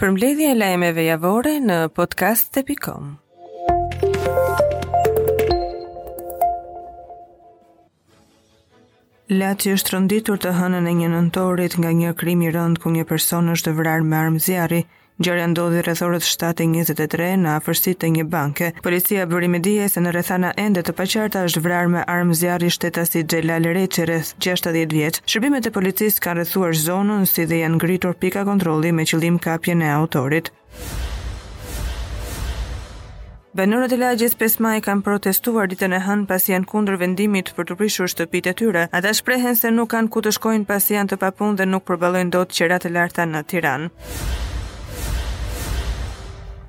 Përmbledhja e lajmeve javore në Podcast Tepi.com. Laçi është tronditur të hënën e një nëntorit nga një krim i rëndë ku një person është vrarë me armë zjarri. Ngjarja ndodhi rreth orës 7:23 në afërsi të një banke. Policia bëri me dije se në rrethana ende të paqarta është vrarë me armë zjarri shtetasi Xhelal Reçi rreth gjashtëdhjetë vjeç. Shërbimet e policisë kanë rrethuar zonën si dhe janë ngritur pika kontrolli me qëllim kapjen e autorit. Banorët e lagjes pesë maj kanë protestuar ditën e hënë pasi janë kundër vendimit për t'u prishur shtëpitë e tyre. Ata shprehen se nuk kanë ku të shkojnë pasi janë të papunë dhe nuk përballojnë dot qera të larta në Tiranë.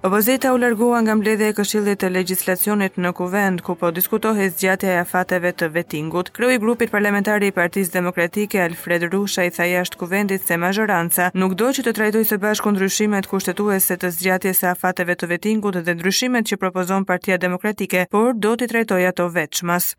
Opozita u largua nga mbledhja e Këshillit të Legjislacionit në Kuvend, ku po diskutohej zgjatja e afateve të vetingut. Kreu i grupit parlamentar i Partisë Demokratike, Alfred Rushaj, tha jashtë Kuvendit se mazhoranca nuk do që të trajtojë së bashku ndryshimet kushtetuese të zgjatjes së afateve të vetingut dhe ndryshimet që propozon Partia Demokratike, por do t'i trajtojë ato veçmas.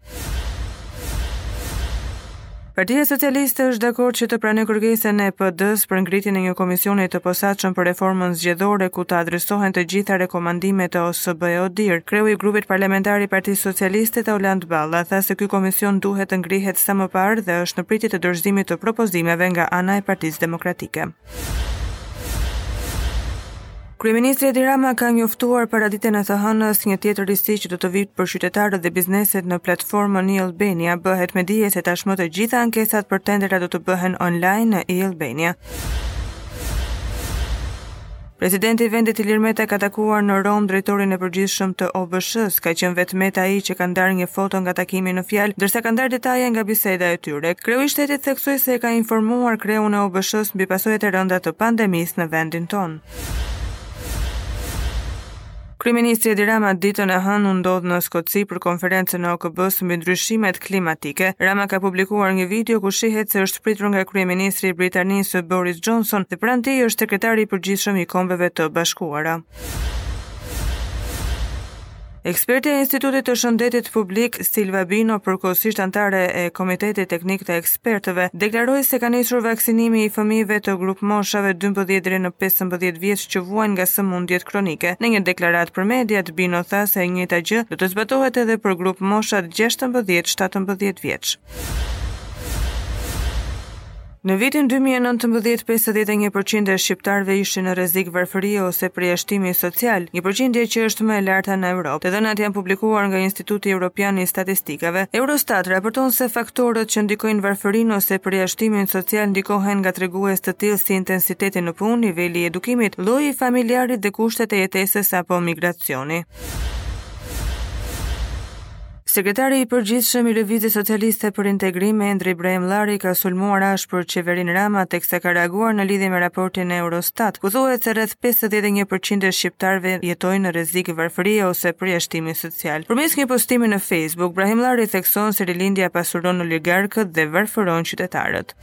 Partia Socialiste është dakord që të pranojë kërkesën e PD-së për ngritjen e një komisioni të posaçëm për reformën zgjedhore ku të adresohen të gjitha rekomandimet e OSBE ODIHR. Kreu i grupit parlamentar i Partisë Socialiste, Taulant Balla, tha se ky komision duhet të ngrihet sa më parë dhe është në pritje të dorëzimit të propozimeve nga ana e Partisë Demokratike. Kryeministri Edi Rama ka njoftuar paraditen e së hënës një tjetër risi që do të vijë për qytetarët dhe bizneset në platformën e-Albania. Bëhet me dije se tashmë të gjitha ankesat për tendera do të bëhen online në e-Albania. Presidenti i vendit Ilir Meta ka takuar në Romë drejtorin e përgjithshëm të OBSH-së. Ka qenë vetë Meta ai që ka ndarë një foto nga takimi në fjalë, ndërsa ka ndarë detaje nga biseda e tyre. Kreu i shtetit theksoi se e ka informuar kreun e OBSH-së mbi pasojat e rënda të pandemisë në vendin tonë. Kryeministri Edi Rama ditën e hënë u ndodh në Skoci për konferencën e OKB-së mbi ndryshimet klimatike. Rama ka publikuar një video ku shihet se është pritur nga kryeministri i Britanisë Boris Johnson dhe pranë tij është sekretari i përgjithshëm i Kombeve të Bashkuara. Ekspertja e Institutit të Shëndetit Publik, Silva Bino, përkohësisht anëtare e Komitetit Teknik të ekspertëve, deklaroi se ka nisur vaksinimi i fëmijëve të grupmoshave dymbëdhjetë deri në pesëmbëdhjetë vjeç që vuajnë nga sëmundjet kronike. Në një deklaratë për mediat, Bino tha se e njëjta gjë do të zbatohet edhe për grupmoshat gjashtëmbëdhjetë shtatëmbëdhjetë vjeç. Në vitin dy mijë e nëntëmbëdhjetë, pesëdhjetë e një për qind e shqiptarëve ishin në rrezik varfërie ose përjashtimi social, një përqindje që është më e larta në Evropë. Të dhënat janë publikuar nga Instituti Evropian i Statistikave, Eurostat raporton se faktorët që ndikojnë varfërinë ose përjashtimin social ndikohen nga tregues të tillë si intensiteti në punë, niveli i edukimit, lloji i familjarit dhe kushtet e jetesës apo migracioni. Sekretari i përgjithshëm i Lëvizjes Socialiste për Integrim, Endri Braimllari, ka sulmuar ashpër qeverinë Rama teksa ka reaguar në lidhje me raportin e Eurostat, ku thuhet se rreth 51% e shqiptarëve jetojnë në rrezik varfërie ose përjashtimi social. Përmes një postimi në Facebook, Braimllari thekson se rilindja pasuron oligarkët dhe varfëron qytetarët.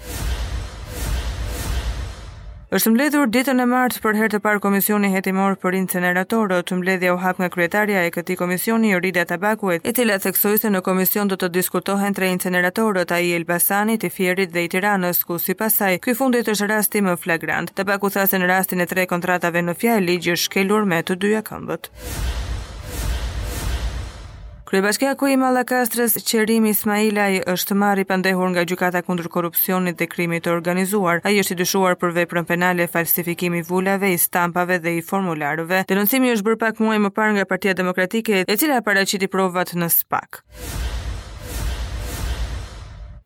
Është mbledhur ditën e martë për herë të parë Komisioni Hetimor për Incineratorët. Mbledhja u hap nga kryetarja e këtij komisioni, Jorida Tabaku, e cila theksoi se në komision do të diskutohen tre incineratorët, ai i Elbasanit, i Fierit dhe i Tiranës, ku sipas saj, ky i fundit është rasti më flagrant. Tabaku tha se në rastin e tre kontratave në fjalë, ligji është shkelur me të dyja këmbët. Kryebashkiaku i Mallakastrës, Qerim Ismailaj, është marrë i pandehur nga Gjykata kundër Korrupsionit dhe Krimit të Organizuar. Ai është i dyshuar për veprën penale Falsifikimi i vulave, i stampave dhe i formularëve. Denoncimi është bërë pak muaj më parë nga Partia Demokratike, e cila paraqiti provat në SPAK.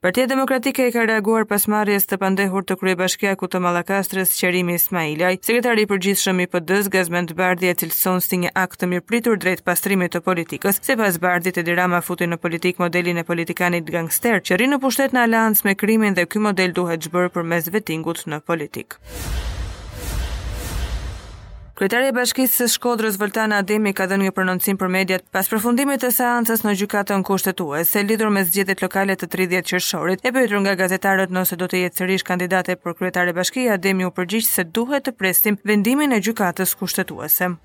Partia Demokratike ka reaguar pas marrjes të pandehur të kryebashkiakut të Mallakastrës, Qerim Ismailaj. Sekretari i Përgjithshëm i PD-së, Gazmend Bardhi e cilëson si një akt të mirëpritur drejt pastrimit të politikës. Sipas Bardhit, Edi Rama futi në politikë modelin e politikanit gangster, që rri në pushtet në aleancë me krimin dhe ky model duhet zhbërë përmes vetingut në politikë. Kryetarja e Bashkisë së Shkodrës, Voltana Ademi ka dhënë një prononcim për mediat pas përfundimit të seancës në Gjykatën Kushtetuese lidhur me zgjedhjet lokale të 30 qershorit. E pyetur nga gazetarët nëse do të jetë sërish kandidate për kryetare bashkie, Ademi u përgjigj se duhet të presim vendimin e Gjykatës Kushtetuese.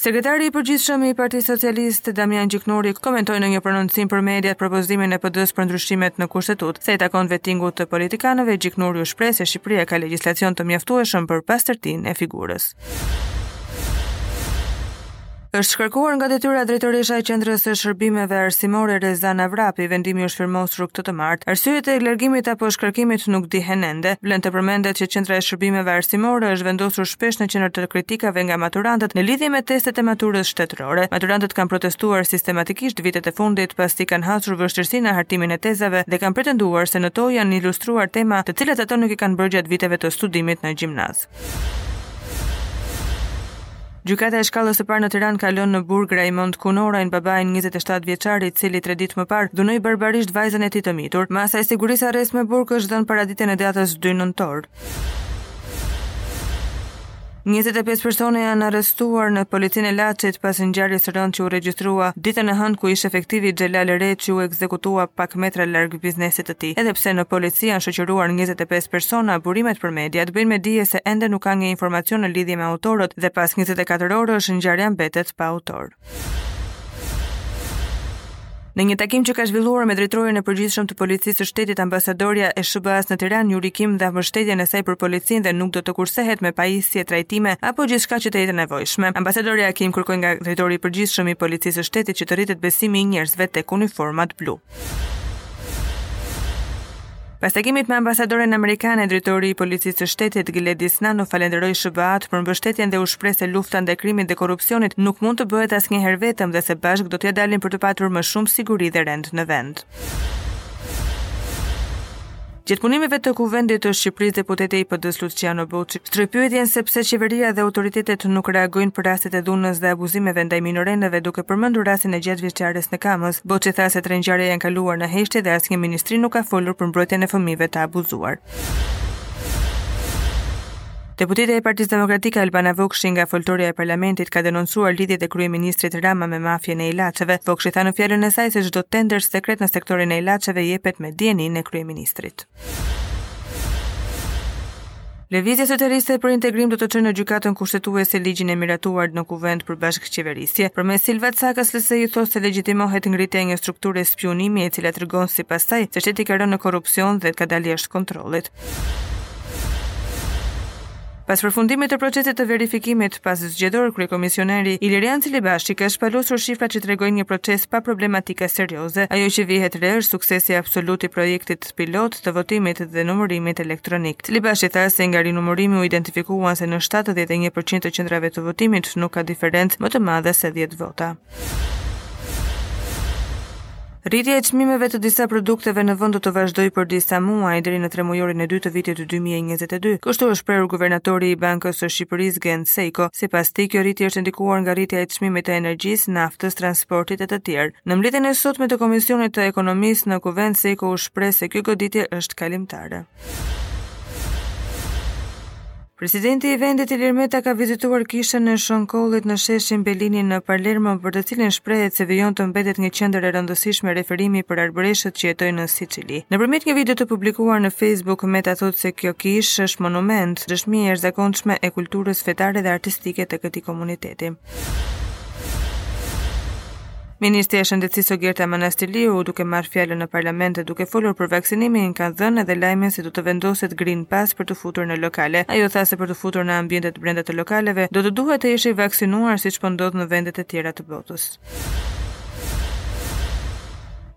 Sekretari i Përgjithshëm i Partisë Socialiste, Damian Gjiknuri, komentoi në një prononcim për mediat propozimin e PD-së për ndryshimet në Kushtetutë. Sa i takon vettingut të politikanëve, Gjiknuri u shpreh se Shqipëria ka legjislacion të mjaftueshëm për pastërtinë e figurës. Është shkarkuar nga detyra drejtoresha e Qendrës së Shërbimeve Arsimore Rezana Vrapi, vendimi është firmosur këtë të martë. Arsyet e largimit apo shkarkimit nuk dihen ende. Vlen të përmendet që Qendra e Shërbimeve Arsimore është vendosur shpesh në qendër të kritikave nga maturantët në lidhje me testet e maturës shtetërore. Maturantët kanë protestuar sistematikisht vitet e fundit pasi kanë hasur vështirësi në hartimin e tezave dhe kanë pretenduar se në to janë ilustruar tema të cilat ato nuk i kanë bërë gjatë viteve të studimit në gjimnaz. Gjykata e shkallës së parë në Tiranë ka lënë në burg Rajmond Kunorën, babain 27 vjeçar i cili 3 ditë më parë dhunoi barbarisht vajzën e tij të mitur. Masa e sigurisë arrest me burg është dhënë paraditen e datës 2 nëntor. Njëzet e pesë persona janë arrestuar në policinë e Laçit pas ngjarjes së rëndë që u regjistrua ditën e hënë ku ish efektivi Xhelal Reçi u ekzekutua pak metra larg biznesit të tij. Edhe pse në polici janë shoqëruar 25 persona, burimet për mediat bëjnë me dije se ende nuk ka një informacion në lidhje me autorët dhe pas 24 orësh ngjarja mbetet pa autor. Në një takim që ka zhvilluar me drejtorin e përgjithshëm të policisë së shtetit ambasadorja e SHBA-s në Tiranë, Yuri Kim dha mbështetjen e saj për policinë dhe nuk do të kursehet me pajisje, trajtime apo gjithçka që të jetë e nevojshme. Ambasadorja Kim kërkoi nga drejtori i përgjithshëm i policisë së shtetit që të rritet besimi i njerëzve tek uniformat blu. Pas takimit me ambasadoren amerikane, drejtori i Policisë së Shtetit Gledis Nano falenderoi SHBA-t për mbështetjen dhe u shpreh se lufta ndaj krimit dhe korrupsionit nuk mund të bëhet asnjëherë vetëm dhe se bashkë do t'ia dalin për të patur më shumë siguri dhe rend në vend. Gjatë punimeve të Kuvendit të Shqipërisë, deputeti i PD-së Luçiano Boçi shtroi pyetjen se pse qeveria dhe autoritetet nuk reagojnë për rastet e dhunës dhe abuzimeve ndaj minorenëve duke përmendur rastin e gjashtëvjeçares në Kamëz. Boçi tha se tre ngjarje janë kaluar në heshtje dhe asnjë ministri nuk ka folur për mbrojtjen e fëmijëve të abuzuar. Deputetja e Partisë Demokratike Albana Vokshi nga foltorja e parlamentit ka denoncuar lidhjet e kryeministrit Rama me mafien e ilaçeve. Vokshi tha në fjalën e saj se çdo tender sekret në sektorin e ilaçeve jepet me dijeninë e kryeministrit. Lëvizja Socialiste për Integrim do të çojë në Gjykatën Kushtetuese ligjin e miratuar në Kuvend për bashkëqeverisje. Përmes Silva Cakës LSI thotë se legjitimohet ngritja e një strukture spiunimi e cila tregon sipas saj se shteti ka rënë në korrupsion dhe ka dalë jashtë kontrollit. Pas përfundimit të procesit të verifikimit paszgjedhor, kryekomisioneri Ilirjan Celibashi ka shpalosur shifrat që tregojnë një proces pa problematika serioze. Ajo që vihet re është suksesi absolut i projektit pilot të votimit dhe numërimit elektronik. Celibashi tha se nga rinumërimi u identifikuan se në 71% të qendrave të votimit nuk ka diferencë më të madhe se 10 vota. Rritja e çmimeve të disa produkteve në vend do të vazhdojë për disa muaj deri në tremujorin e dytë të vitit 2022. Kështu është shprehur guvernatori i Bankës së Shqipërisë Gent Sejko. Sipas tij, kjo rritje është ndikuar nga rritja e çmimit të energjisë, naftës, transportit e të tjerë. Në mbledhjen e sotme të Komisionit të Ekonomisë në Kuvend, Sejko u shpreh se kjo goditje është kalimtare. Presidenti i vendit Ilir Meta ka vizituar kishën e Shën Kollit në sheshin Bellini në Palermo, për të cilin shprehet se vijon të mbetet një qendër e rëndësishme referimi për arbëreshët që jetojnë në Siçili. Nëpërmjet një video të publikuar në Facebook, Meta thotë se kjo kishë është monument, dëshmi e jashtëzakonshme e kulturës fetare dhe artistike të këtij komuniteti. Ministrja e Shëndetësisë Ogerta Manastirliu, duke marrë fjalën në parlament dhe duke folur për vaksinimin, ka dhënë edhe lajmin se do të vendoset Green Pass për t'u futur në lokale. Ajo tha se për t'u futur në ambientet brenda të lokaleve, do të duhet të jesh i vaksinuar siç po ndodh në vendet e tjera të botës.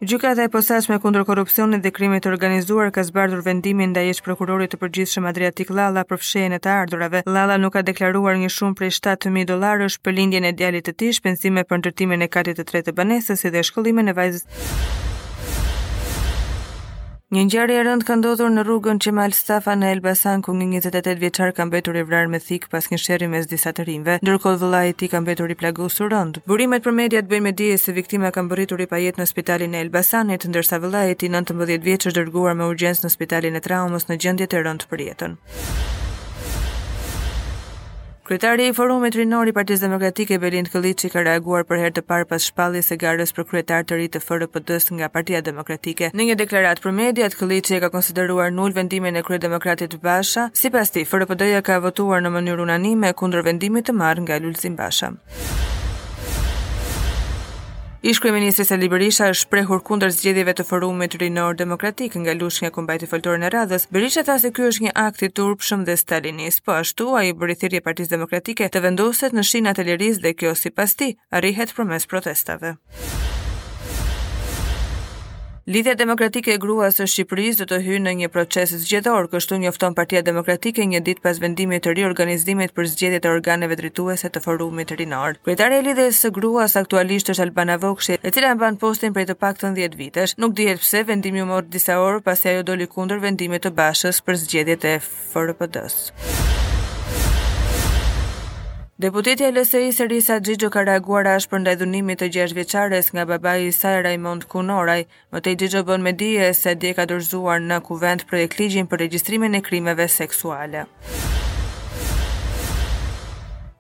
Gjykata e Posaçme kundër Korrupsionit dhe Krimit të Organizuar ka zbardhur vendimin ndaj ish-prokurorit të përgjithshëm Adriatik Llalla për fshehjen e të ardhurave. Llalla nuk ka deklaruar një shumë prej 7000 dollarësh për lindjen e djalit tij, shpenzime për ndërtimin e katit të tretë të banesës si dhe shkollimin e vajzës. Një ngjarje e rëndë ka ndodhur në rrugën Qemal Stafa në Elbasan, ku një 28 vjeçar ka mbetur i vrarë me thikë pas një sherri mes disa të rinjve, ndërkohë vëllai i tij ka mbetur i plagosur rëndë. Burimet për mediat bëjnë me dije se viktima ka mbërritur i pajetë në spitalin e Elbasanit, ndërsa vëllai i tij 19 vjeç është dërguar me urgjencë në spitalin e Traumës në gjendje të rëndë për jetën. Kryetari i Forumit Rinor i Partisë Demokratike Belind Këlliçi ka reaguar për herë të parë pas shpalljes së garës për kryetar të ri të FRPD-së nga Partia Demokratike. Në një deklaratë për mediat, Këlliçi e ka konsideruar nul vendimin e kryedemokratit Basha. Sipas tij, FRPD-ja ka votuar në mënyrë unanime kundër vendimit të marrë nga Lulzim Basha. Ish-kryeministri Sali Berisha është shprehur kundër zgjedhjeve të Forumit Rinor Demokratik nga Lushnja ku mbajti foltoren e radhës. Berisha tha se ky është një akt i turpshëm dhe stalinist. Po ashtu, ai i bëri thirrje Partisë Demokratike të vendoset në shinat e lirisë dhe kjo sipas tij arrihet përmes protestave. Lidhja Demokratike e Gruas së Shqipërisë do të hyjë në një proces zgjedhor, kështu njofton Partia Demokratike një ditë pas vendimit të riorganizimit për zgjedhjet e organeve drejtuese të forumit rinor. Kryetarja e Lidhjes së Gruas aktualisht është Albana Vokshi, e cila mban postin prej të paktën 10 vitesh. Nuk dihet pse vendimi u mor disa orë pasi ajo doli kundër vendimit të Bashës për zgjedhjet e FRPD-së. Deputetja e LSI-së Erisa Xhixho ka reaguar ashpër ndaj dhunimit të gjashtë vjeçares nga babai i saj Rajmond Kunoraj. Më tej Xhixho bën me dije se dje ka dorëzuar në Kuvend projektligjin për regjistrimin e krimeve seksuale.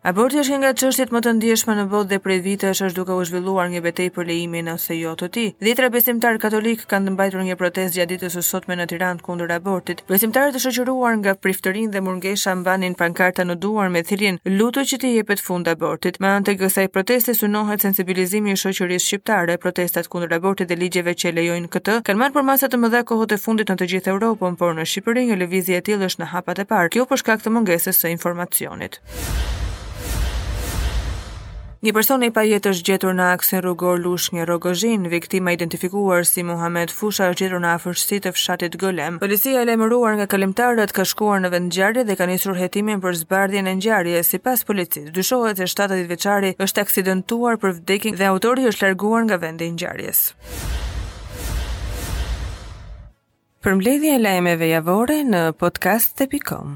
Aborti është një nga çështjet më të ndjeshme në botë dhe prej vitesh është duke u zhvilluar një betejë për lejimin ose jo të tij. Dhjetëra besimtarë katolikë kanë mbajtur një protestë gjatë ditës së sotme në Tiranë kundër abortit. Besimtarët të shoqëruar nga priftërinj dhe murgesha mbanin pankarta në duar me thirrjen Lutu që t'i jepet fund abortit. Me anë të kësaj proteste synohet sensibilizimi i shoqërisë shqiptare. Protestat kundër abortit dhe ligjeve që e lejojnë këtë kanë marrë përmasa të mëdha kohët e fundit në të gjithë Europën, por në Shqipëri një lëvizje e tillë është në hapat e parë. Kjo për shkak të mungesës së informacionit. Një person i pajetë është gjetur në aksin rrugor Lushnjë Rrogozhinë. Viktima e identifikuar si Muhamet Fusha është gjetur në afërsi të fshatit Golem. Policia e lajmëruar nga kalimtarët ka shkuar në vendngjarje dhe ka nisur hetimin për zbardhjen e ngjarjes. Sipas policisë, dyshohet se 70 vjeçari është aksidentuar për vdekje dhe autori është larguar nga vendi i ngjarjes. Përmbledhja e lajmeve javore në podcast.com.